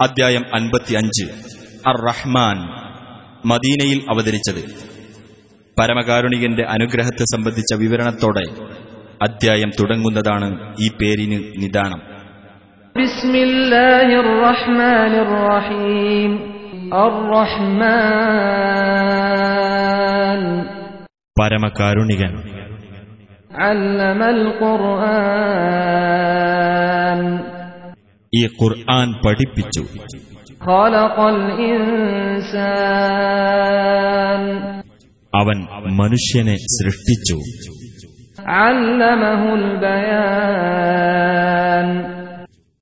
അദ്ധ്യായം അൻപത്തിയഞ്ച്. അർ റഹ്മാൻ മദീനയിൽ അവതരിച്ചത്. പരമകാരുണികന്റെ അനുഗ്രഹത്തെ സംബന്ധിച്ച വിവരണത്തോടെ അദ്ധ്യായം തുടങ്ങുന്നതാണ് ഈ പേരിന് നിദാനം. പരമകാരുണികൻ. അല്ലമൽ ഖുർആൻ ഈ ഖുർആൻ പഠിപ്പിച്ചു. അവൻ മനുഷ്യനെ സൃഷ്ടിച്ചു.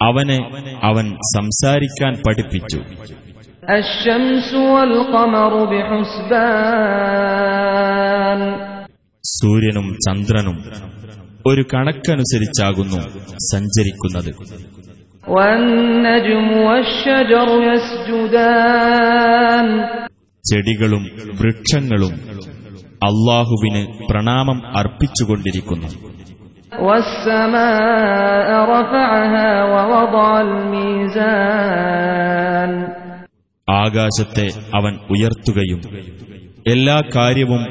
അവനെ അവൻ സംസാരിക്കാൻ പഠിപ്പിച്ചു. സൂര്യനും ചന്ദ്രനും ഒരു കണക്കനുസരിച്ചാകുന്നു സഞ്ചരിക്കുന്നത്. ചെടികളും വൃക്ഷങ്ങളും അള്ളാഹുവിന് പ്രണാമം അർപ്പിച്ചുകൊണ്ടിരിക്കുന്നു. ആകാശത്തെ അവൻ ഉയർത്തുകയും എല്ലാ കാര്യവും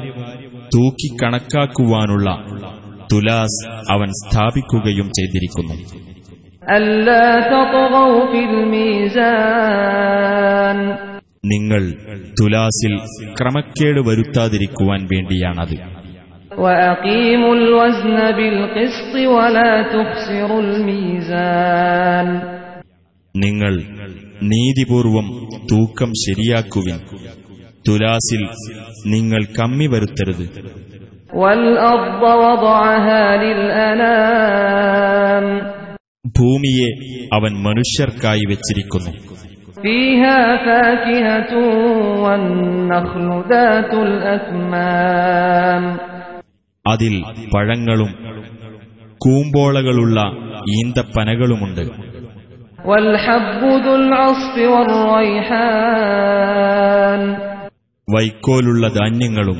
തൂക്കിക്കണക്കാക്കുവാനുള്ള തുലാസ് അവൻ സ്ഥാപിക്കുകയും ചെയ്തിരിക്കുന്നു. നിങ്ങൾ തുലാസിൽ ക്രമക്കേട് വരുത്താതിരിക്കുവാൻ വേണ്ടിയാണത്. നിങ്ങൾ നീതിപൂർവം തൂക്കം ശരിയാക്കുവിൻ. തുലാസിൽ നിങ്ങൾ കമ്മി വരുത്തരുത്. വൽ ഭൂമിയെ അവൻ മനുഷ്യർക്കായി വെച്ചിരിക്കുന്നു. അതിൽ പഴങ്ങളും കൂമ്പോളകളുള്ള ഈന്തപ്പനകളുമുണ്ട്. വൈക്കോലുള്ള ധാന്യങ്ങളും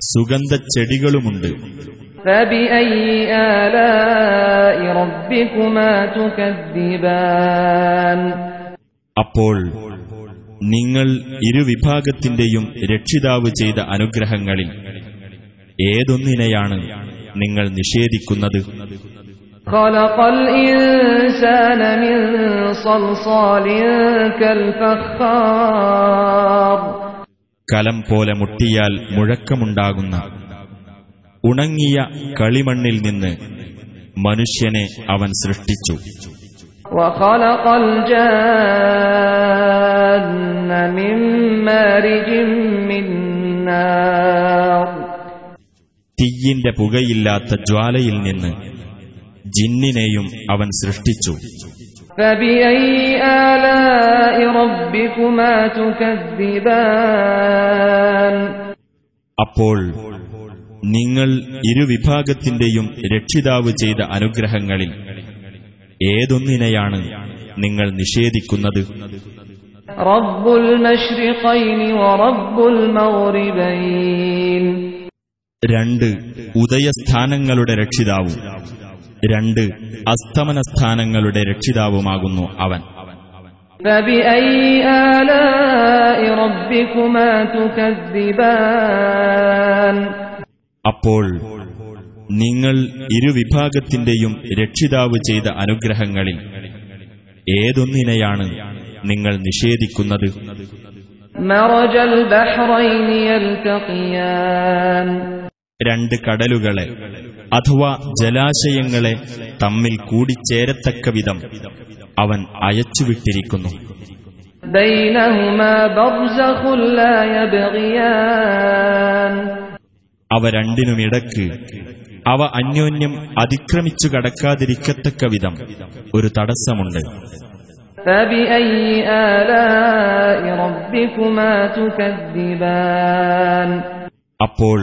സുഗന്ധ ചെടികളുമുണ്ട് അപ്പോൾ നിങ്ങൾ ഇരുവിഭാഗത്തിന്റെയും രക്ഷിതാവ് ചെയ്ത അനുഗ്രഹങ്ങളിൽ ഏതൊന്നിനെയാണ് നിങ്ങൾ നിഷേധിക്കുന്നത് خلق الإنسان من صلصال كالفخار കലം പോലെ മുട്ടിയാൽ മുഴക്കമുണ്ടാകുന്ന ഉണങ്ങിയ കളിമണ്ണിൽ നിന്ന് മനുഷ്യനെ അവൻ സൃഷ്ടിച്ചു. തീയിന്റെ പുകയില്ലാത്ത ജ്വാലയിൽ നിന്ന് ജിന്നിനെയും അവൻ സൃഷ്ടിച്ചു. അപ്പോൾ നിങ്ങൾ ഇരുവിഭാഗത്തിന്റെയും രക്ഷിതാവ് ചെയ്ത അനുഗ്രഹങ്ങളിൽ ഏതൊന്നിനെയാണ് നിങ്ങൾ നിഷേധിക്കുന്നത്? രണ്ട് ഉദയസ്ഥാനങ്ങളുടെ രക്ഷിതാവും. രണ്ട് അസ്തമന സ്ഥാനങ്ങളുടെ രക്ഷിതാവുമാകുന്നു അവൻ. ഫബിഐ അപ്പോൾ നിങ്ങൾ ഇരുവിഭാഗത്തിന്റെയും രക്ഷിതാവ് ചെയ്ത അനുഗ്രഹങ്ങളിൽ ഏതൊന്നിനെയാണ് നിങ്ങൾ നിഷേധിക്കുന്നത്? രണ്ട് കടലുകളെ അഥവാ ജലാശയങ്ങളെ തമ്മിൽ കൂടിച്ചേരത്തക്ക വിധം അവൻ അയച്ചുവിട്ടിരിക്കുന്നു. ബൈനഹുമാ അവ രണ്ടിനുമിടക്ക് അവ അന്യോന്യം അതിക്രമിച്ചു കടക്കാതിരിക്കത്തക്ക വിധം ഒരു തടസ്സമുണ്ട് فبأي آلاء ربكما تكذبان അപ്പോൾ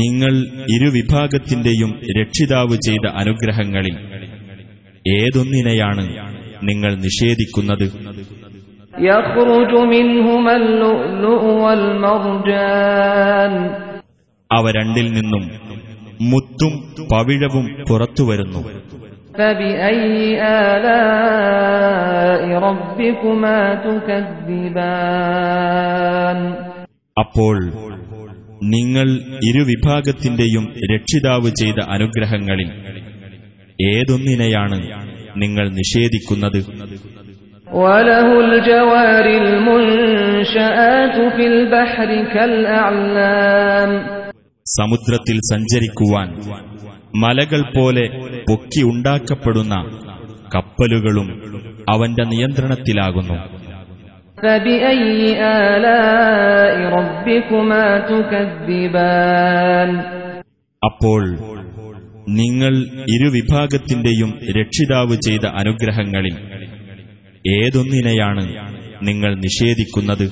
നിങ്ങൾ ഇരുവിഭാഗത്തിന്റെയും രക്ഷിതാവ് ചെയ്ത അനുഗ്രഹങ്ങളിൽ ഏതൊന്നിനെയാണ് നിങ്ങൾ നിഷേധിക്കുന്നത് يخرج منهما اللؤلؤ والمرجان അവ രണ്ടിൽ നിന്നും മുത്തും പവിഴവും പുറത്തു വരുന്നു. അപ്പോൾ നിങ്ങൾ ഇരുവിഭാഗത്തിന്റെയും രക്ഷിതാവ് ചെയ്ത അനുഗ്രഹങ്ങളിൽ ഏതൊന്നിനെയാണ് നിങ്ങൾ നിഷേധിക്കുന്നത് ും? സമുദ്രത്തിൽ സഞ്ചരിക്കുവാൻ മലകൾ പോലെ പൊക്കി ഉണ്ടാക്കപ്പെടുന്ന കപ്പലുകളും അവന്റെ നിയന്ത്രണത്തിലാകുന്നു. അപ്പോൾ നിങ്ങൾ ഇരുവിഭാഗത്തിന്റെയും രക്ഷിതാവ് ചെയ്ത അനുഗ്രഹങ്ങളിൽ ഏതൊന്നിനെയാണ് നിങ്ങൾ നിഷേധിക്കുന്നത്?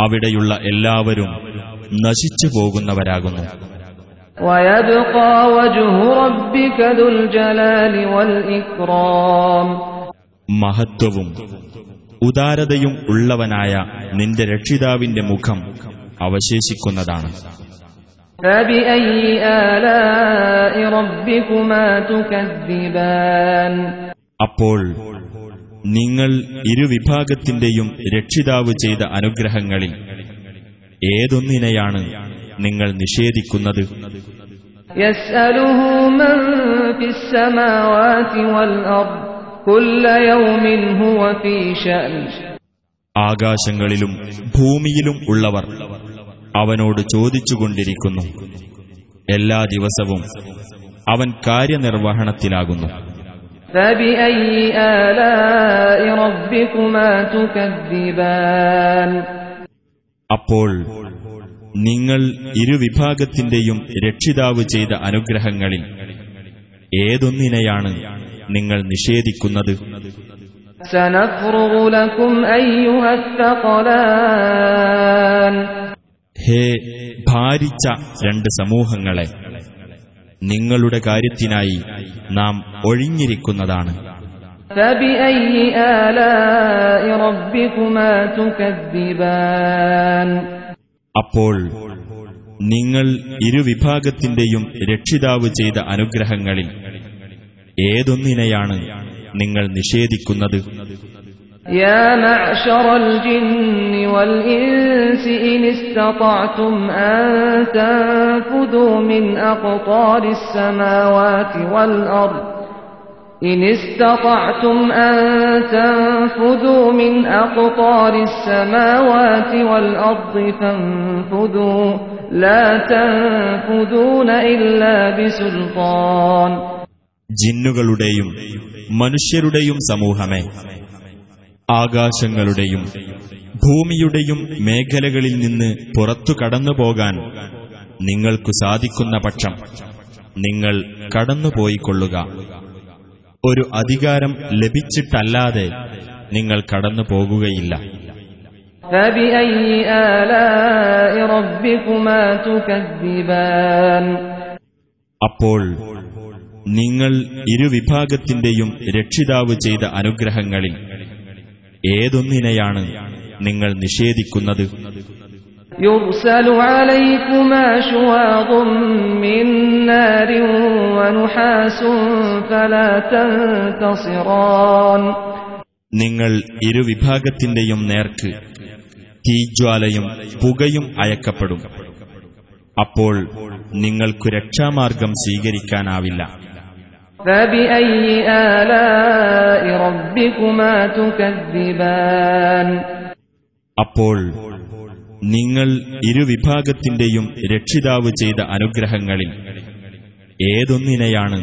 അവിടെയുള്ള എല്ലാവരും നശിച്ചു പോകുന്നവരാകുന്നു. മഹത്വവും ഉദാരതയും ഉള്ളവനായ നിന്റെ രക്ഷിതാവിന്റെ മുഖം അവശേഷിക്കുന്നതാണ്. അപ്പോൾ നിങ്ങൾ ഇരുവിഭാഗത്തിന്റെയും രക്ഷിതാവ് ചെയ്ത അനുഗ്രഹങ്ങളിൽ ഏതൊന്നിനെയാണ് നിങ്ങൾ നിഷേധിക്കുന്നത്? ആകാശങ്ങളിലും ഭൂമിയിലും ഉള്ളവർ അവനോട് ചോദിച്ചുകൊണ്ടിരിക്കുന്നു. എല്ലാ ദിവസവും അവൻ കാര്യനിർവഹണത്തിലാകുന്നു. അപ്പോൾ നിങ്ങൾ ഇരുവിഭാഗത്തിന്റെയും രക്ഷിതാവ് ചെയ്ത അനുഗ്രഹങ്ങളിൽ ഏതൊന്നിനെയാണ് നിങ്ങൾ നിഷേധിക്കുന്നത്? ഹേ ഭാരിച്ച രണ്ട് സമൂഹങ്ങളെ നിങ്ങളുടെ കാര്യത്തിനായി നാം ഒഴിഞ്ഞിരിക്കുന്നതാണ്. അപ്പോൾ നിങ്ങൾ ഇരുവിഭാഗത്തിന്റെയും രക്ഷിതാവ് ചെയ്ത അനുഗ്രഹങ്ങളിൽ ഏതൊന്നിനെയാണ് നിങ്ങൾ നിഷേധിക്കുന്നത്? يا معشر الجن والإنس إن استطعتم أن تنفذوا من أقطار السماوات والأرض إن استطعتم أن تنفذوا من أقطار السماوات والأرض فانفذوا لا تنفذون إلا بسلطان ജിന്നുകളുടെയും മനുഷ്യരുടെയും സമൂഹമേ ആകാശങ്ങളുടെയും ഭൂമിയുടെയും മേഖലകളിൽ നിന്ന് പുറത്തു കടന്നുപോകാൻ നിങ്ങൾക്കു സാധിക്കുന്ന പക്ഷം നിങ്ങൾ കടന്നുപോയിക്കൊള്ളുക. ഒരു അധികാരം ലഭിച്ചിട്ടല്ലാതെ നിങ്ങൾ കടന്നു പോകുകയില്ല അപ്പോൾ നിങ്ങൾ ഇരുവിഭാഗത്തിന്റെയും രക്ഷിതാവ് ചെയ്ത അനുഗ്രഹങ്ങളിൽ ഏതൊന്നിനെയാണ് നിങ്ങൾ നിഷേധിക്കുന്നത് يرسل عليكما شواظ من نار ونحاس فلا تنتصران നിങ്ങൾ ഇരുവിഭാഗത്തിന്റെയും നേർക്ക് തീജ്വാലയും പുകയും അയക്കപ്പെടും അപ്പോൾ നിങ്ങൾക്കു രക്ഷാമാർഗം സ്വീകരിക്കാനാവില്ല അപ്പോൾ നിങ്ങൾ ഇരുവിഭാഗത്തിന്റെയും രക്ഷിതാവ് ചെയ്ത അനുഗ്രഹങ്ങളിൽ ഏതൊന്നിനെയാണ്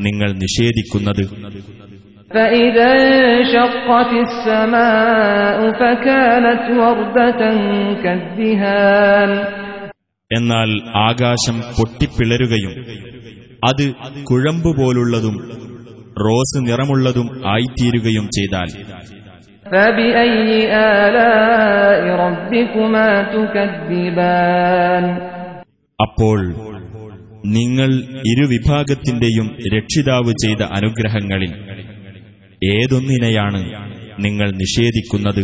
നിങ്ങൾ നിഷേധിക്കുന്നത് فإذا انشقت السماء فكانت وردة كالدهان എന്നാൽ ആകാശം പൊട്ടിപ്പിളരുകയും അത് കുഴമ്പുപോലുള്ളതും റോസ് നിറമുള്ളതും ആയിത്തീരുകയും ചെയ്താൽ فبأي آلاء ربكما تكذبان അപ്പോൾ നിങ്ങൾ ഇരുവിഭാഗത്തിന്റെയും രക്ഷിതാവ് ചെയ്ത അനുഗ്രഹങ്ങളിൽ ഏതൊന്നിനെയാണ് നിങ്ങൾ നിഷേധിക്കുന്നത്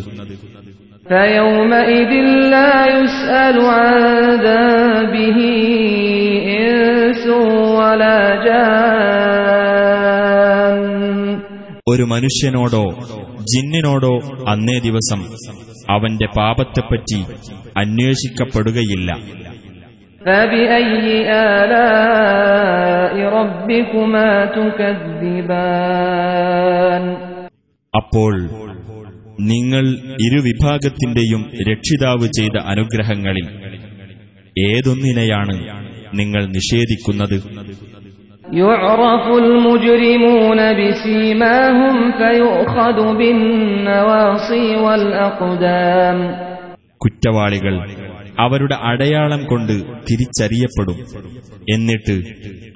فيومئذ لا يسأل عن ذنبه إنس ولا جان ഒരു മനുഷ്യനോടോ ജിന്നിനോടോ അന്നേ ദിവസം അവന്റെ പാപത്തെപ്പറ്റി അന്വേഷിക്കപ്പെടുകയില്ല. അപ്പോൾ നിങ്ങൾ ഇരുവിഭാഗത്തിന്റെയും രക്ഷിതാവ് ചെയ്ത അനുഗ്രഹങ്ങളിൽ ഏതൊന്നിനെയാണ് നിങ്ങൾ നിഷേധിക്കുന്നത് يعرف المجرمون بسيماهم فيؤخذ بالنواصي والأقدام കുറ്റവാളികൾ അവരുടെ അടയാളം കൊണ്ട് തിരിച്ചറിയപ്പെടും എന്നിട്ട്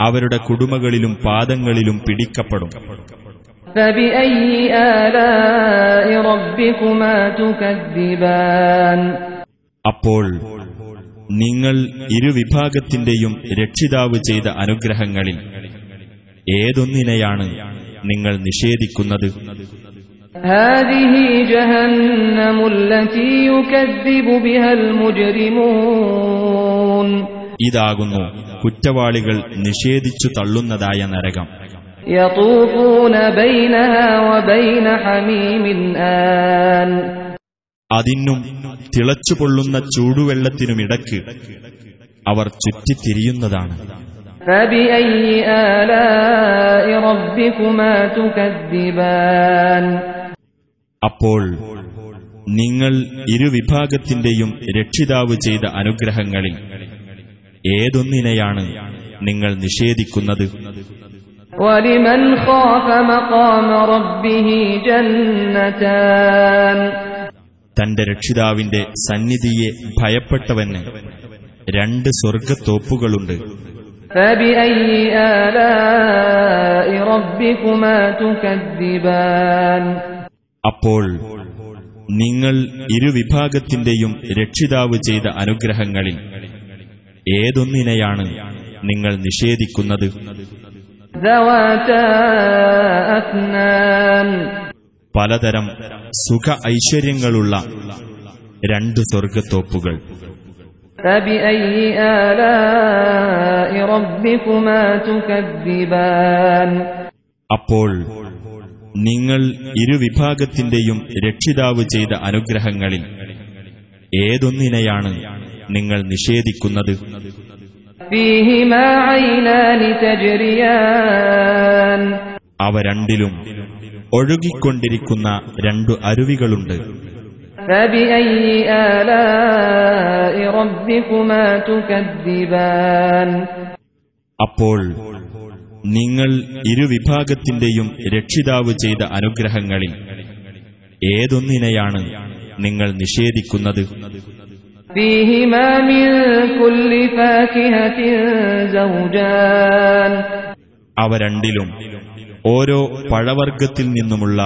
അവരുടെ കുടുമകളിലും പാദങ്ങളിലും പിടിക്കപ്പെടും فبأي آلاء ربكما تكذبان അപ്പോൾ നിങ്ങൾ ഇരുവിഭാഗത്തിന്റെയും രക്ഷിതാവ് ചെയ്ത അനുഗ്രഹങ്ങളിൽ ഏതൊന്നിനെയാണ് നിങ്ങൾ നിഷേധിക്കുന്നത്? ഇതാകുന്നു കുറ്റവാളികൾ നിഷേധിച്ചു തള്ളുന്നതായ നരകം. ൂന അതിനും തിളച്ചുപൊള്ളുന്ന ചൂടുവെള്ളത്തിനുമിടക്ക് അവർ ചുറ്റിത്തിരിയുന്നതാണ് فبأي آلاء ربكما تكذبان അപ്പോൾ നിങ്ങൾ ഇരുവിഭാഗത്തിന്റെയും രക്ഷിതാവ് ചെയ്ത അനുഗ്രഹങ്ങളിൽ ഏതൊന്നിനെയാണ് നിങ്ങൾ നിഷേധിക്കുന്നത് ولمن خاف مقام ربه جنتان തന്റെ രക്ഷിതാവിന്റെ സന്നിധിയെ ഭയപ്പെട്ടവന് രണ്ട് സ്വർഗത്തോപ്പുകളുണ്ട് അപ്പോൾ നിങ്ങൾ ഇരുവിഭാഗത്തിന്റെയും രക്ഷിതാവ് ചെയ്ത അനുഗ്രഹങ്ങളിൽ ഏതൊന്നിനെയാണ് നിങ്ങൾ നിഷേധിക്കുന്നത്? പലതരം സുഖ ഐശ്വര്യങ്ങളുള്ള രണ്ട് സ്വർഗത്തോപ്പുകൾ അപ്പോൾ നിങ്ങൾ ഇരുവിഭാഗത്തിന്റെയും രക്ഷിതാവ് ചെയ്ത അനുഗ്രഹങ്ങളിൽ ഏതൊന്നിനെയാണ് നിങ്ങൾ നിഷേധിക്കുന്നത്? അവ രണ്ടിലും ഒഴുകിക്കൊണ്ടിരിക്കുന്ന രണ്ടു അരുവികളുണ്ട്. അപ്പോൾ നിങ്ങൾ ഇരുവിഭാഗത്തിന്റെയും രക്ഷിതാവ് ചെയ്ത അനുഗ്രഹങ്ങളിൽ ഏതൊന്നിനെയാണ് നിങ്ങൾ നിഷേധിക്കുന്നത്? അവ രണ്ടിലും ഓരോ പഴവർഗത്തിൽ നിന്നുമുള്ള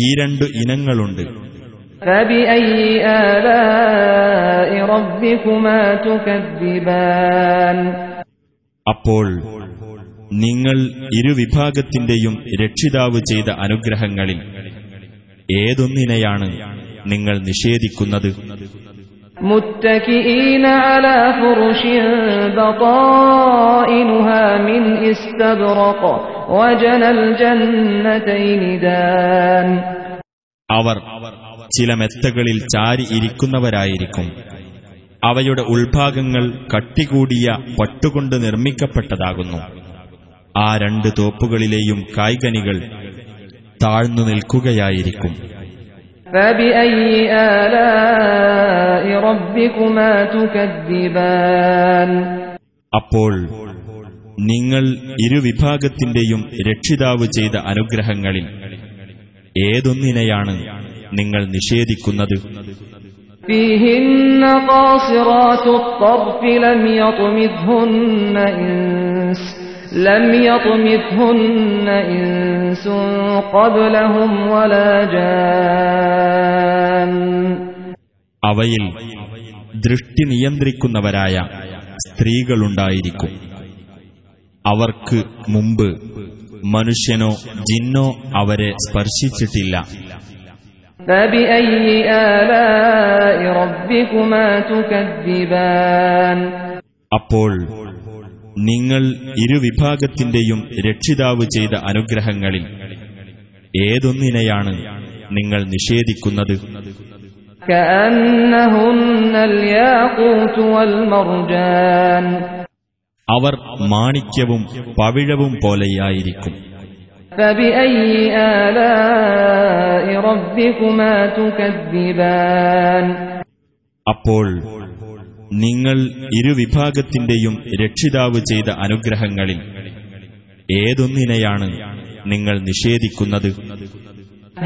ഈ രണ്ടു ഇനങ്ങളുണ്ട് فبأي آلاء ربكما تكذبان അപ്പോൾ നിങ്ങൾ ഇരുവിഭാഗത്തിന്റെയും രക്ഷിതാവ് ചെയ്ത അനുഗ്രഹങ്ങളിൽ ഏതൊന്നിനെയാണ് നിങ്ങൾ നിഷേധിക്കുന്നത് متكئين على فرش بطائنها من استبرق وجنى الجنتين دان അവർ ചില മെത്തകളിൽ ചാരി ഇരിക്കുന്നവരായിരിക്കും. അവയുടെ ഉൾഭാഗങ്ങൾ കട്ടികൂടിയ പട്ടുകൊണ്ട് നിർമ്മിക്കപ്പെട്ടതാകുന്നു. ആ രണ്ട് തോപ്പുകളിലെയും കായ്കനികൾ താഴ്ന്നു നിൽക്കുകയായിരിക്കും. അപ്പോൾ നിങ്ങൾ ഇരുവിഭാഗത്തിന്റെയും രക്ഷിതാവ് ചെയ്ത അനുഗ്രഹങ്ങളിൽ ഏതൊന്നിനെയാണ് നിങ്ങൾ നിഷേധിക്കുന്നത് فيهن قاصرات الطرف لم يطمثهن إنس لم يطمثهن إنس قبلهم ولا جان അവയിൽ ദൃഷ്ടി നിയന്ത്രിക്കുന്നവരായ സ്ത്രീകളുണ്ടായിരിക്കും അവർക്ക് മുമ്പ് മനുഷ്യനോ ജിന്നോ അവരെ സ്പർശിച്ചിട്ടില്ല فبأي آلاء ربكما تكذبان അപ്പോൾ നിങ്ങൾ ഇരുവിഭാഗത്തിന്റെയും രക്ഷിതാവ് ചെയ്ത അനുഗ്രഹങ്ങളിൽ ഏതൊന്നിനെയാണ് നിങ്ങൾ നിഷേധിക്കുന്നത് كأنهن الياقوت والمرجان അവർ മാണിക്യവും പവിഴവും പോലെയായിരിക്കും. അപ്പോൾ നിങ്ങൾ ഇരുവിഭാഗത്തിന്റെയും രക്ഷിതാവ് ചെയ്ത അനുഗ്രഹങ്ങളിൽ ഏതൊന്നിനെയാണ് നിങ്ങൾ നിഷേധിക്കുന്നത്?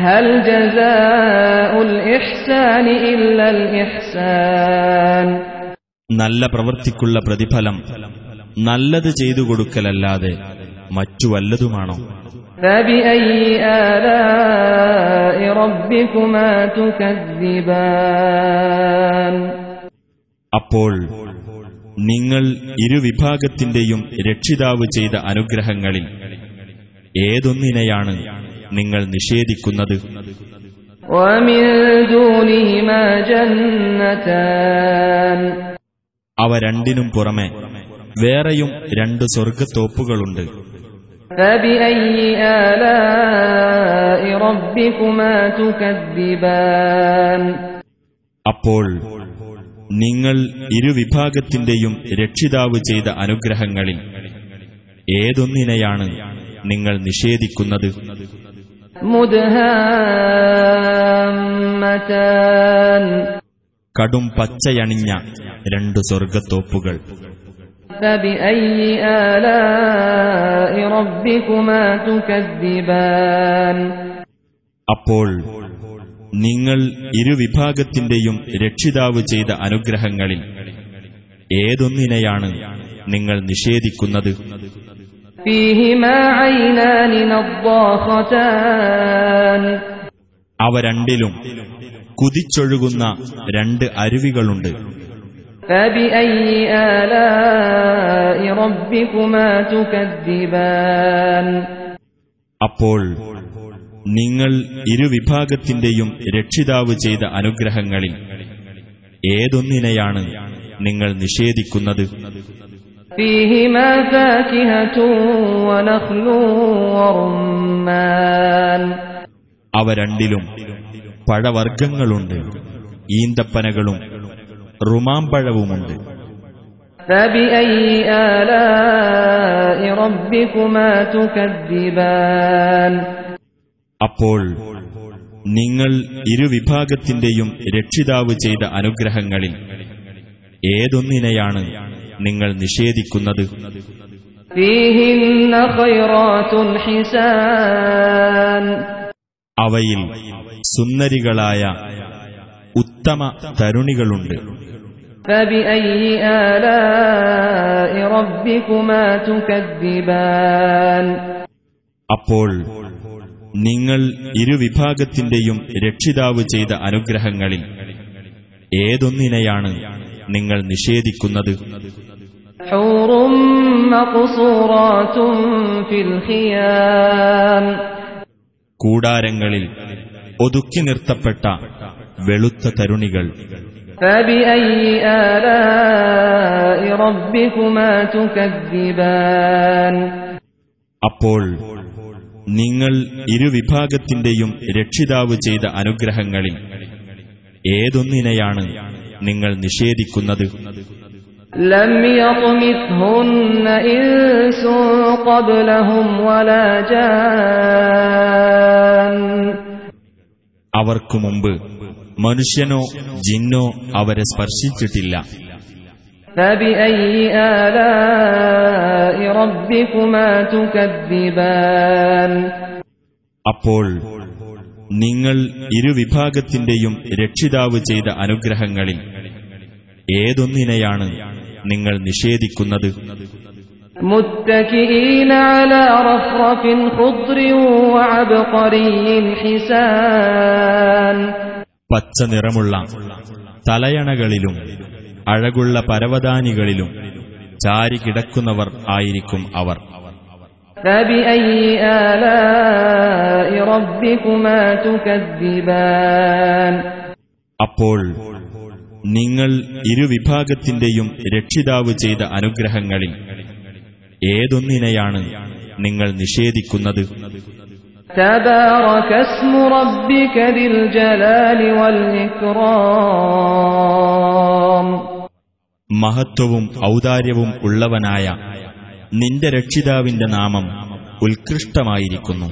ഹൽ ജസാഉൽ ഇഹ്സാനി ഇഹ്സാൻ. നല്ല പ്രവൃത്തിക്കുള്ള പ്രതിഫലം നല്ലത് ചെയ്തു കൊടുക്കലല്ലാതെ മറ്റു വല്ലതുമാണോ? അപ്പോൾ നിങ്ങൾ ഇരുവിഭാഗത്തിന്റെയും രക്ഷിതാവ് ചെയ്ത അനുഗ്രഹങ്ങളിൽ ഏതൊന്നിനെയാണ് നിങ്ങൾ നിഷേധിക്കുന്നത്? അവ രണ്ടിനും പുറമെ വേറെയും രണ്ട് സ്വർഗത്തോപ്പുകളുണ്ട് അപ്പോൾ നിങ്ങൾ ഇരുവിഭാഗത്തിന്റെയും രക്ഷിതാവ് ചെയ്ത അനുഗ്രഹങ്ങളിൽ ഏതൊന്നിനെയാണ് നിങ്ങൾ നിഷേധിക്കുന്നത്? കടും പച്ചയണിഞ്ഞ രണ്ട് സ്വർഗത്തോപ്പുകൾ فبأي آلاء ربكما تكذبان അപ്പോൾ നിങ്ങൾ ഇരുവിഭാഗത്തിന്റെയും രക്ഷിതാവ് ചെയ്ത അനുഗ്രഹങ്ങളിൽ ഏതൊന്നിനെയാണ് നിങ്ങൾ നിഷേധിക്കുന്നത് فيهما عينان نضاختان അവ രണ്ടിലും കുതിച്ചൊഴുകുന്ന രണ്ട് അരുവികളുണ്ട് فبأي آلاء ربكما تكذبان അപ്പോൾ നിങ്ങൾ ഇരുവിഭാഗത്തിന്റെയും രക്ഷിതാവ് ചെയ്ത അനുഗ്രഹങ്ങളിൽ ഏതൊന്നിനെയാണ് നിങ്ങൾ നിഷേധിക്കുന്നത് فيهما فاكهة ونخل ورمان അവ രണ്ടിലും പഴവർഗ്ഗങ്ങളുണ്ട് ഈന്തപ്പനകളും റുമാമ്പഴവുമുണ്ട്. അപ്പോൾ നിങ്ങൾ ഇരുവിഭാഗത്തിന്റെയും രക്ഷിതാവ് ചെയ്ത അനുഗ്രഹങ്ങളിൽ ഏതൊന്നിനെയാണ് നിങ്ങൾ നിഷേധിക്കുന്നത്? അവയിൽ സുന്ദരികളായ ഉത്തമ തരുണികളുണ്ട്. അപ്പോൾ നിങ്ങൾ ഇരുവിഭാഗത്തിന്റെയും രക്ഷിതാവ് ചെയ്ത അനുഗ്രഹങ്ങളിൽ ഏതൊന്നിനെയാണ് നിങ്ങൾ നിഷേധിക്കുന്നത്? കൂടാരങ്ങളിൽ ഒതുക്കി നിർത്തപ്പെട്ട വെളുത്ത തരുണികൾ فبأي آلاء ربكما تكذبان അപ്പോൾ നിങ്ങൾ ഇരുവിഭാഗത്തിന്റെയും രക്ഷിതാവ് ചെയ്ത അനുഗ്രഹങ്ങളിൽ ഏതൊന്നിനെയാണ് നിങ്ങൾ നിഷേധിക്കുന്നത് لم يطمثهن إنس قبلهم ولا جان അവർക്കു മുമ്പ് മനുഷ്യനോ ജിന്നോ അവരെ സ്പർശിച്ചിട്ടില്ല فبأي آلاء ربكما تكذبان അപ്പോൾ നിങ്ങൾ ഇരുവിഭാഗത്തിന്റെയും രക്ഷിതാവ് ചെയ്ത അനുഗ്രഹങ്ങളിൽ ഏതൊന്നിനെയാണ് നിങ്ങൾ നിഷേധിക്കുന്നത് متكئين على رفرف خضر وعبقري حسان പച്ച നിറമുള്ള തലയണകളിലും അഴകുള്ള പരവതാനികളിലും ചാരി കിടക്കുന്നവർ ആയിരിക്കും അവർ. അപ്പോൾ നിങ്ങൾ ഇരുവിഭാഗത്തിന്റെയും രക്ഷിതാവ് ചെയ്ത അനുഗ്രഹങ്ങളിൽ ഏതൊന്നിനെയാണ് നിങ്ങൾ നിഷേധിക്കുന്നത്? تبارك اسم ربك ذي الجلال والإكرام മഹത്വവും ഔദാര്യവും ഉള്ളവനായ നിന്റെ രക്ഷിതാവിന്റെ നാമം ഉത്കൃഷ്ടമായിരിക്കുന്നു